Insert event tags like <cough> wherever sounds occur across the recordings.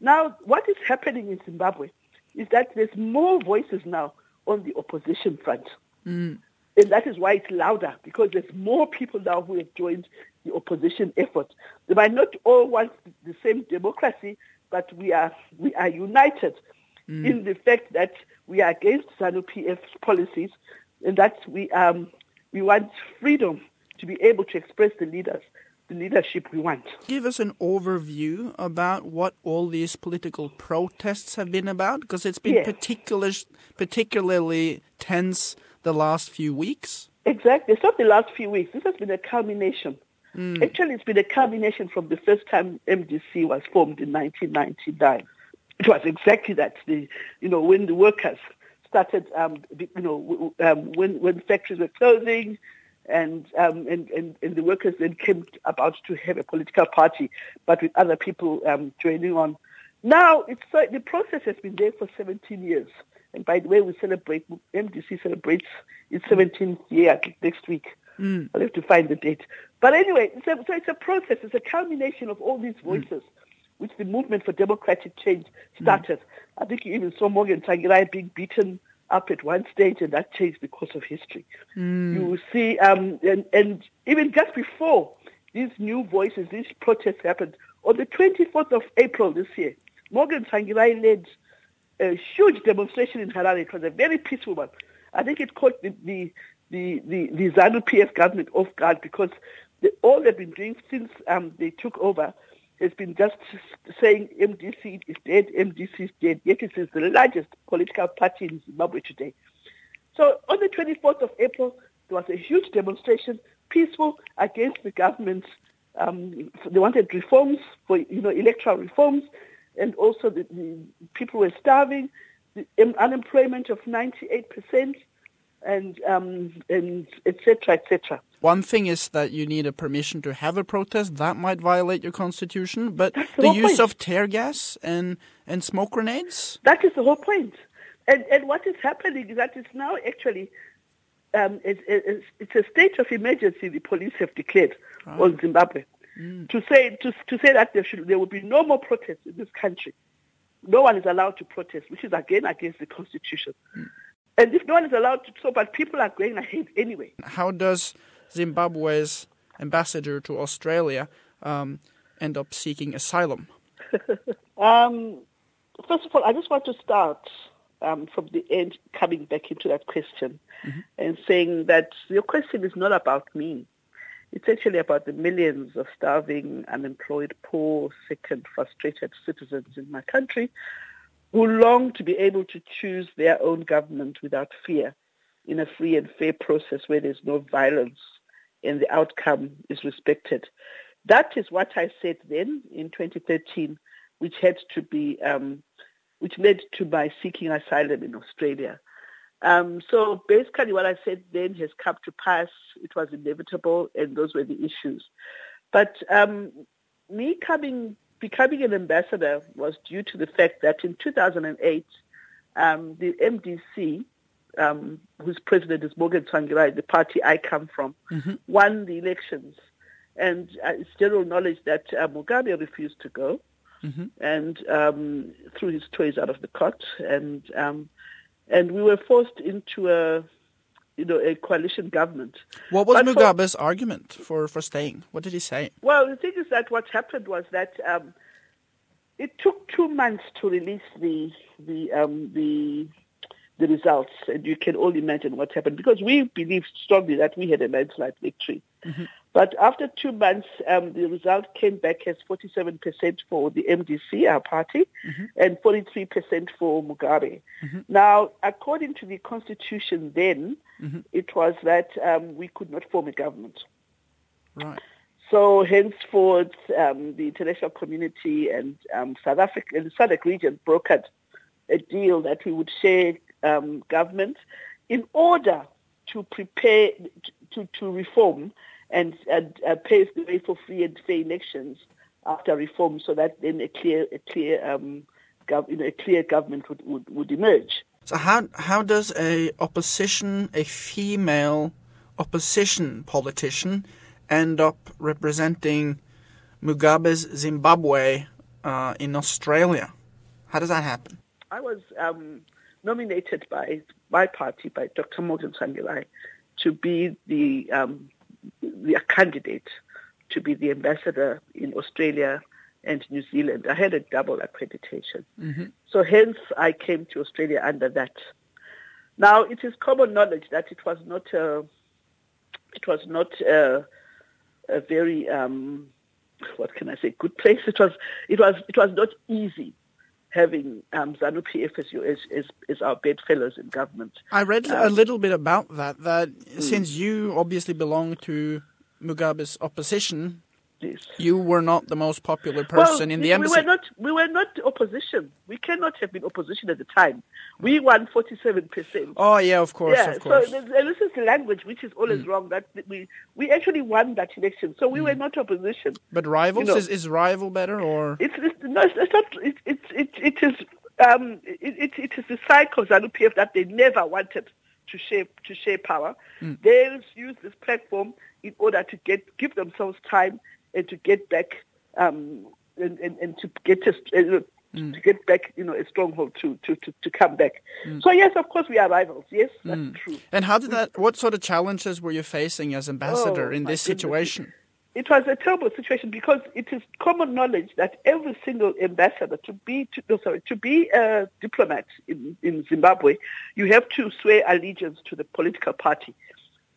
Now, what is happening in Zimbabwe is that there's more voices now on the opposition front. Mm. And that is why it's louder, because there's more people now who have joined the opposition effort. They might not all want the same democracy, but we are, we are united Mm. in the fact that we are against ZANU-PF's policies and that we, um, we want freedom to be able to express the leaders, the leadership we want. Give us an overview about what all these political protests have been about, because it's been Yes. particular, particularly tense the last few weeks. Exactly. It's not the last few weeks. This has been a culmination. Actually, it's been a culmination from the first time MDC was formed in 1999. It was exactly that. The, you know, when the workers started, um, you know, um, when when factories were closing, and, um, and and and the workers then came about to have a political party, but with other people um, joining on. Now, it's uh, the process has been there for 17 years. And by the way, we celebrate, MDC celebrates its 17th year next week. I'll have to find the date. But anyway, so, so it's a process. It's a culmination of all these voices, which the movement for democratic change started. I think you even saw Morgan Tsvangirai being beaten up at one stage, and that changed because of history. You see, um, and, and even just before these new voices, these protests happened, on the 24th of April this year, Morgan Tsvangirai led a huge demonstration in Harare. It was a very peaceful one. I think it caught the the the, the, the ZANU PF government off guard because the, all they've been doing since um, they took over has been just saying MDC is dead, MDC is dead. Yet it is the largest political party in Zimbabwe today. So on the 24th of April, there was a huge demonstration, peaceful, against the government. Um, they wanted reforms for, you know, electoral reforms, and also the, the people were starving, the unemployment of 98%, and um, and etc. etc. One thing is that you need a permission to have a protest. That might violate your constitution. But That's the the use point. of tear gas and, and smoke grenades? That is the whole point. And and what is happening is that it's now actually um, it's, it's, it's a state of emergency. The police have declared ah. on Zimbabwe hmm. to say to to say that there should there will be no more protests in this country. No one is allowed to protest, which is again against the constitution. Hmm. And if no one is allowed to, so but people are going ahead anyway. How does Zimbabwe's ambassador to Australia um, end up seeking asylum? <laughs> Um, first of all, I just want to start um, from the end, coming back into that question, and saying that your question is not about me. It's actually about the millions of starving, unemployed, poor, sick, and frustrated citizens in my country who long to be able to choose their own government without fear in a free and fair process where there's no violence and the outcome is respected. That is what I said then in 2013, which had to be, um, which led to my seeking asylum in Australia. Um, so basically what I said then has come to pass. It was inevitable and those were the issues. But um, me coming, becoming an ambassador was due to the fact that in 2008, um, the MDC, um, whose president is Morgan Tsvangirai, the party I come from, won the elections. And uh, it's general knowledge that uh, Mugabe refused to go and um, threw his toys out of the cot. And, um, and we were forced into a, you know, a coalition government. What was But for- Mugabe's argument for, for staying? What did he say? Well, the thing is that what happened was that um, it took two months to release the the um, the the results, and you can all imagine what happened because we believed strongly that we had a landslide victory. But after two months, um, the result came back as 47% for the MDC, our party, and 43% for Mugabe. Now, according to the constitution then, it was that um, we could not form a government. Right. So henceforth, um, the international community and um, South Africa and the SADC region brokered a deal that we would share um, government in order to prepare to, to reform and, and uh, pave the way for free and fair elections after reform, so that then a clear, a clear, um, gov- you know, a clear government would, would, would emerge. So how how does a opposition, a female opposition politician, end up representing Mugabe's Zimbabwe uh, in Australia. How does that happen? I was um, nominated by my party, by Dr. Morgan Tsvangirai, to be the um, the candidate to be the ambassador in Australia and New Zealand. I had a double accreditation. Mm-hmm. So hence I came to Australia under that. Now it is common knowledge that it was not a, it was not a, a very um, what can I say good place. It was it was it was not easy having um, ZANU PF as, as, as, our bedfellows in government. I read um, a little bit about that, that mm. since you obviously belong to Mugabe's opposition, You were not the most popular person well, in the embassy. We were not. We were not opposition. We cannot have been opposition at the time. We won forty-seven percent. Oh yeah, of course, yeah, of course. So this is the language which is always mm. wrong. That we we actually won that election, so we mm. were not opposition. But rivals you know, is is rival better or? It's, it's no, it's not. It it it, it is. Um, it, it, it is the cycle of ZANU PF that they never wanted to share to share power. Mm. They use this platform in order to get give themselves time and to get back um, and, and, and, to get a, uh, mm. to get back, you know, a stronghold to to, to, to come back. Mm. So yes, of course, we are rivals. Yes, that's mm. true. And how did that? What sort of challenges were you facing as ambassador oh, in this situation? It was a terrible situation because it is common knowledge that every single ambassador to be to, no, sorry to be a diplomat in, in Zimbabwe, you have to swear allegiance to the political party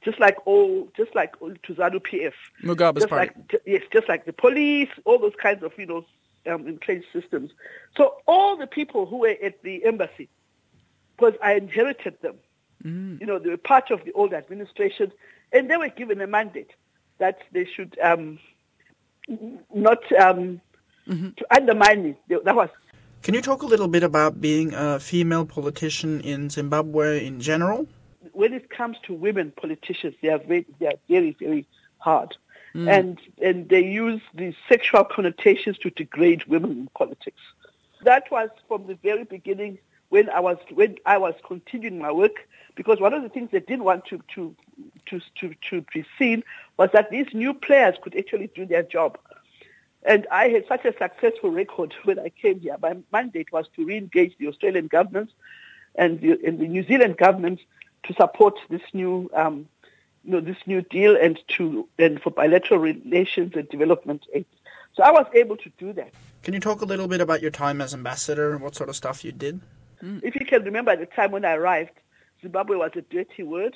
just like all, just like to ZANU PF. Mugabe's just party. Like, yes, just like the police, all those kinds of, you know, um, entrenched systems. So all the people who were at the embassy, because I inherited them, mm. you know, they were part of the old administration, and they were given a mandate that they should um, not um, mm-hmm. to undermine me. That was. Can you talk a little bit about being a female politician in Zimbabwe in general? When it comes to women politicians, they are very, they are very, very hard. Mm. And, and they use the sexual connotations to degrade women in politics. That was from the very beginning when I was, when I was continuing my work, because one of the things they didn't want to, to, to, to, to be seen was that these new players could actually do their job. And I had such a successful record <laughs> when I came here. My mandate was to re-engage the Australian government and the, and the New Zealand government to support this new, um, you know, this new deal and to and for bilateral relations and development aid. So I was able to do that. Can you talk a little bit about your time as ambassador? And what sort of stuff you did? Mm. If you can remember, the time when I arrived, Zimbabwe was a dirty word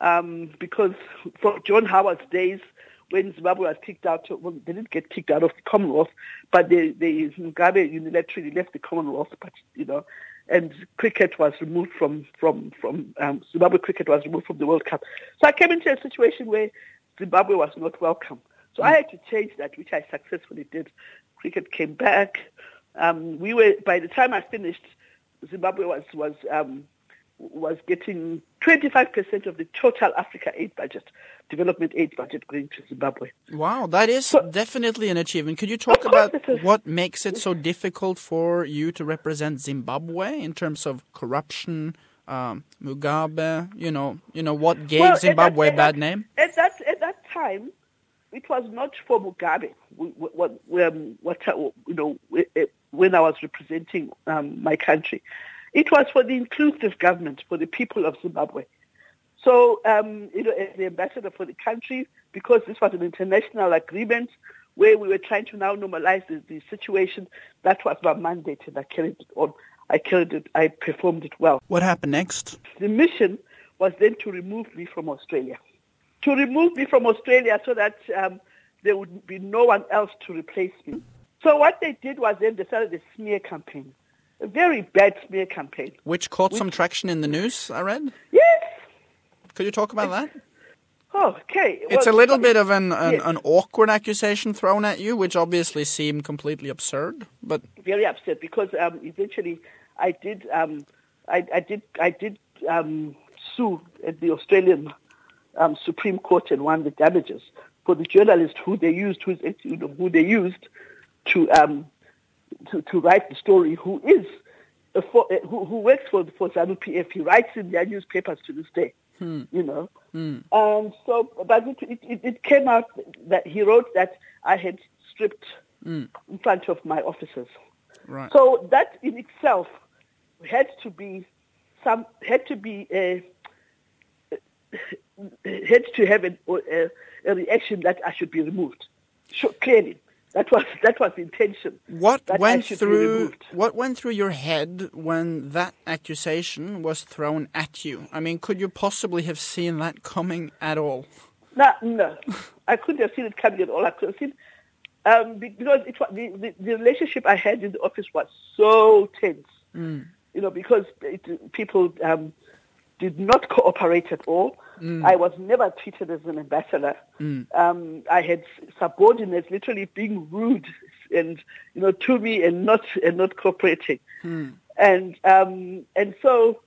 um, because from John Howard's days, when Zimbabwe was kicked out, well, they didn't get kicked out of the Commonwealth, but they, they Mugabe unilaterally left the Commonwealth. But you know, and cricket was removed from from from um, Zimbabwe. Cricket was removed from the World Cup. So I came into a situation where Zimbabwe was not welcome. So I had to change that, which I successfully did. Cricket came back. Um, we were by the time I finished, Zimbabwe was was um, was getting 25% of the total Africa aid budget, development aid budget going to Zimbabwe. Wow, that is so, definitely an achievement. Could you talk about what makes it so difficult for you to represent Zimbabwe in terms of corruption, um, Mugabe, you know, you know what gave well, Zimbabwe that, a bad that, name? At that at that time, it was not for Mugabe. What, um, what you know, when I was representing um, my country, it was for the inclusive government, for the people of Zimbabwe. So, um, you know, as the ambassador for the country, because this was an international agreement where we were trying to now normalize the, the situation, that was my mandate, and I carried it on. I carried it. I performed it well. What happened next? The mission was then to remove me from Australia, to remove me from Australia so that um, there would be no one else to replace me. So what they did was then they started a smear campaign a very bad smear campaign. Which caught which, some traction in the news, I read? Yes. Could you talk about that? Oh, okay. It's a little bit of an, an, yes. an, awkward accusation thrown at you, which obviously seemed completely absurd. But very absurd because um, eventually I did um, I, I, did I did um, sue at the Australian um, Supreme Court and won the damages for the journalist who they used who's, who they used to um, to, to write the story who is for, uh, who, who works for for ZANU PF. He writes in their newspapers to this day. Hmm. You know, hmm. um, so but it, it, it came out that he wrote that I had stripped mm. in front of my officers. Right. So that in itself had to be some had to be a had to have a, a, a reaction that I should be removed. Sure, clearly, that was that was the intention. What went through what went through your head when that accusation was thrown at you? I mean, could you possibly have seen that coming at all? No, no, <laughs> I couldn't have seen it coming at all. I could have seen um, because it, the, the, the relationship I had in the office was so tense. Mm. You know, because it, people um, did not cooperate at all. Mm. I was never treated as an ambassador. Mm. Um, I had subordinates literally being rude and you know to me and not and not cooperating. Mm. And um, and so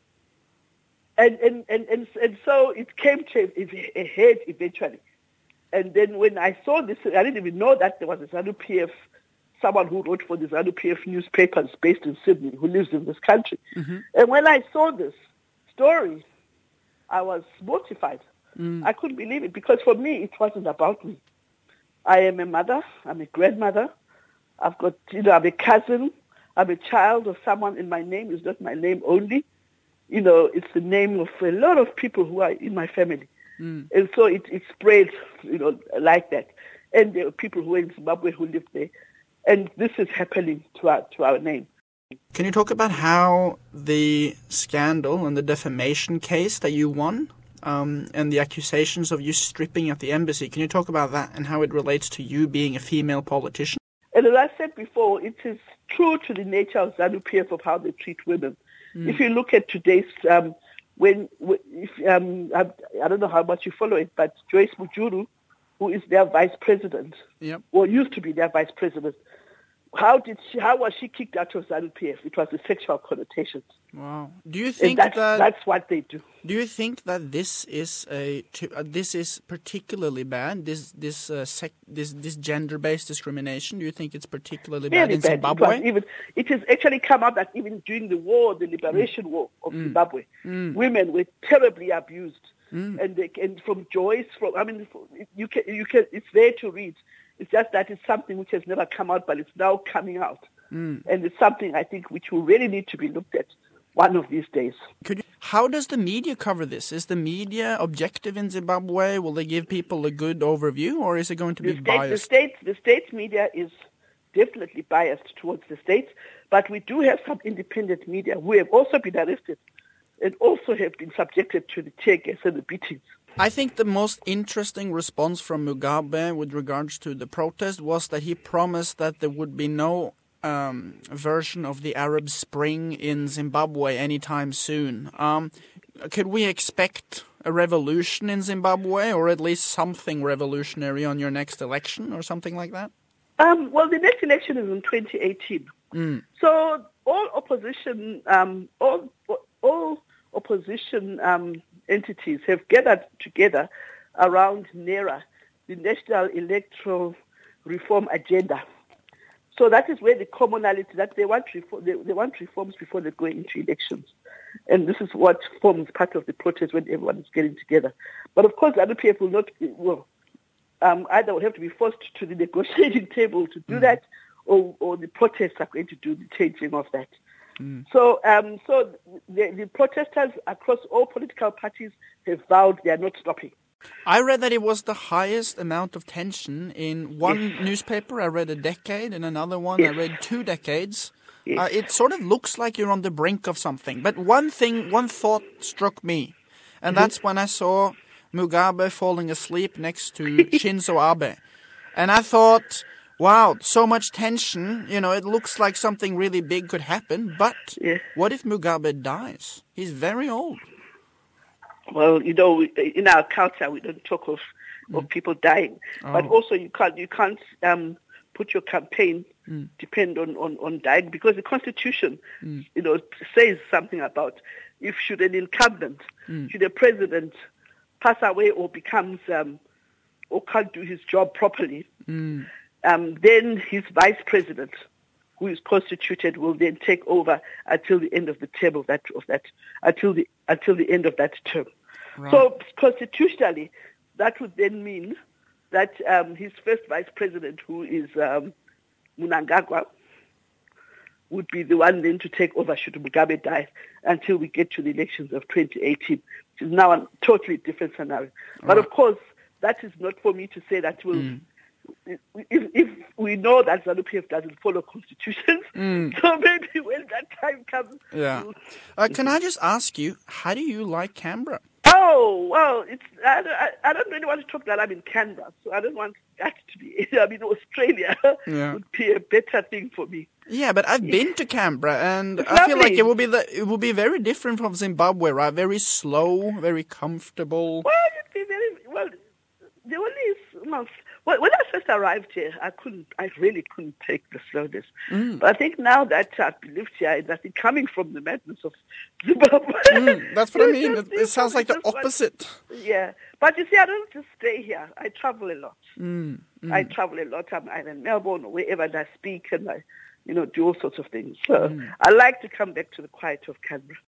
and and, and and and so it came to a head eventually. And then when I saw this, I didn't even know that there was a ZANU PF, someone who wrote for the ZANU PF newspapers based in Sydney, who lives in this country. Mm-hmm. And when I saw this story, I was mortified. Mm. I couldn't believe it because for me, it wasn't about me. I am a mother. I'm a grandmother. I've got, you know, I'm a cousin. I'm a child of someone, and my name is not my name only. You know, it's the name of a lot of people who are in my family. Mm. And so it, it spread, you know, like that. And there are people who are in Zimbabwe who live there. And this is happening to our, to our name. Can you talk about how the scandal and the defamation case that you won um, and the accusations of you stripping at the embassy, can you talk about that and how it relates to you being a female politician? And as I said before, it is true to the nature of ZANU-PF of how they treat women. Mm. If you look at today's, um, when, if, um, I, I, don't know how much you follow it, but Joyce Mujuru, who is their vice president, yep. or used to be their vice president, how did she, how was she kicked out of ZANU PF? It was the sexual connotations. Wow. Do you think that's, that that's what they do? Do you think that this is a uh, this is particularly bad? This this uh, sec, this this gender based discrimination. Do you think it's particularly Really bad in bad. Zimbabwe? It, even, it has actually come out that even during the war, the liberation Mm. war of Zimbabwe, Mm. women were terribly abused. Mm. And they, and from Joyce, from I mean, you can you can it's there to read. It's just that it's something which has never come out, but it's now coming out. Mm. And it's something I think which will really need to be looked at one of these days. Could you, how does the media cover this? Is the media objective in Zimbabwe? Will they give people a good overview, or is it going to be the state, biased? The state, the state media is definitely biased towards the state, but we do have some independent media who have also been arrested and also have been subjected to the tear gas and the beatings. I think the most interesting response from Mugabe with regards to the protest was that he promised that there would be no um, version of the Arab Spring in Zimbabwe anytime soon. Um, could we expect a revolution in Zimbabwe, or at least something revolutionary on your next election, or something like that? Um, well, the next election is in 2018. Mm. So all opposition, um, all all opposition um, entities have gathered together around NERA, the National Electoral Reform Agenda. So that is where the commonality that they want reform, they, they, want reforms before they go into elections, and this is what forms part of the protest when everyone is getting together. But of course, the other PF will not well um, either will have to be forced to the <laughs> negotiating table to do mm. that, or, or the protests are going to do the changing of that. Mm. So, um, so the, the, protesters across all political parties have vowed they are not stopping. I read that it was the highest amount of tension in one yes. newspaper. I read a decade, in another one yes. I read two decades. Yes. Uh, it sort of looks like you're on the brink of something. But one thing, one thought struck me, and Mm-hmm. that's when I saw Mugabe falling asleep next to <laughs> Shinzo Abe, and I thought wow, so much tension. You know, it looks like something really big could happen. But yeah. what if Mugabe dies? He's very old. Well, you know, in our culture, we don't talk of of Mm. people dying, Oh. but also you can't you can't um, put your campaign Mm. depend on, on, on dying because the Constitution, Mm. you know, says something about if should an incumbent, Mm. should a president pass away or becomes um, or can't do his job properly, Mm. Um, then his vice president, who is constituted, will then take over until the end of the term of that of that until the until the end of that term. Right. So constitutionally, that would then mean that um, his first vice president, who is um, Mnangagwa would be the one then to take over should Mugabe die until we get to the elections of 2018, which is now a totally different scenario. But of course, that is not for me to say that we'll. Mm. If, if, we know that ZANU-PF doesn't follow constitutions, <laughs> mm. <laughs> so maybe when that time comes. Yeah. Uh, can I just ask you, how do you like Canberra? Oh well, it's I, I, I don't really want to talk that I'm in Canberra, so I don't want that to be. <laughs> I mean, Australia yeah. would be a better thing for me. Yeah, but I've been to Canberra, and it's I lovely. feel like it will be the it will be very different from Zimbabwe, right? Very slow, very comfortable. Well, it'd be very well. The only well, when first arrived here, I couldn't, I really couldn't take the slowness. Mm. But I think now that I've lived here, that it coming from the madness of Zimbabwe. Mm, that's what I <laughs> mean. It, it sounds like the opposite. yeah, but you see, I don't just stay here. I travel a lot. Mm, mm. I travel a lot. I'm either in Melbourne or wherever I speak, and I, you know, do all sorts of things. So mm. I like to come back to the quiet of Canberra.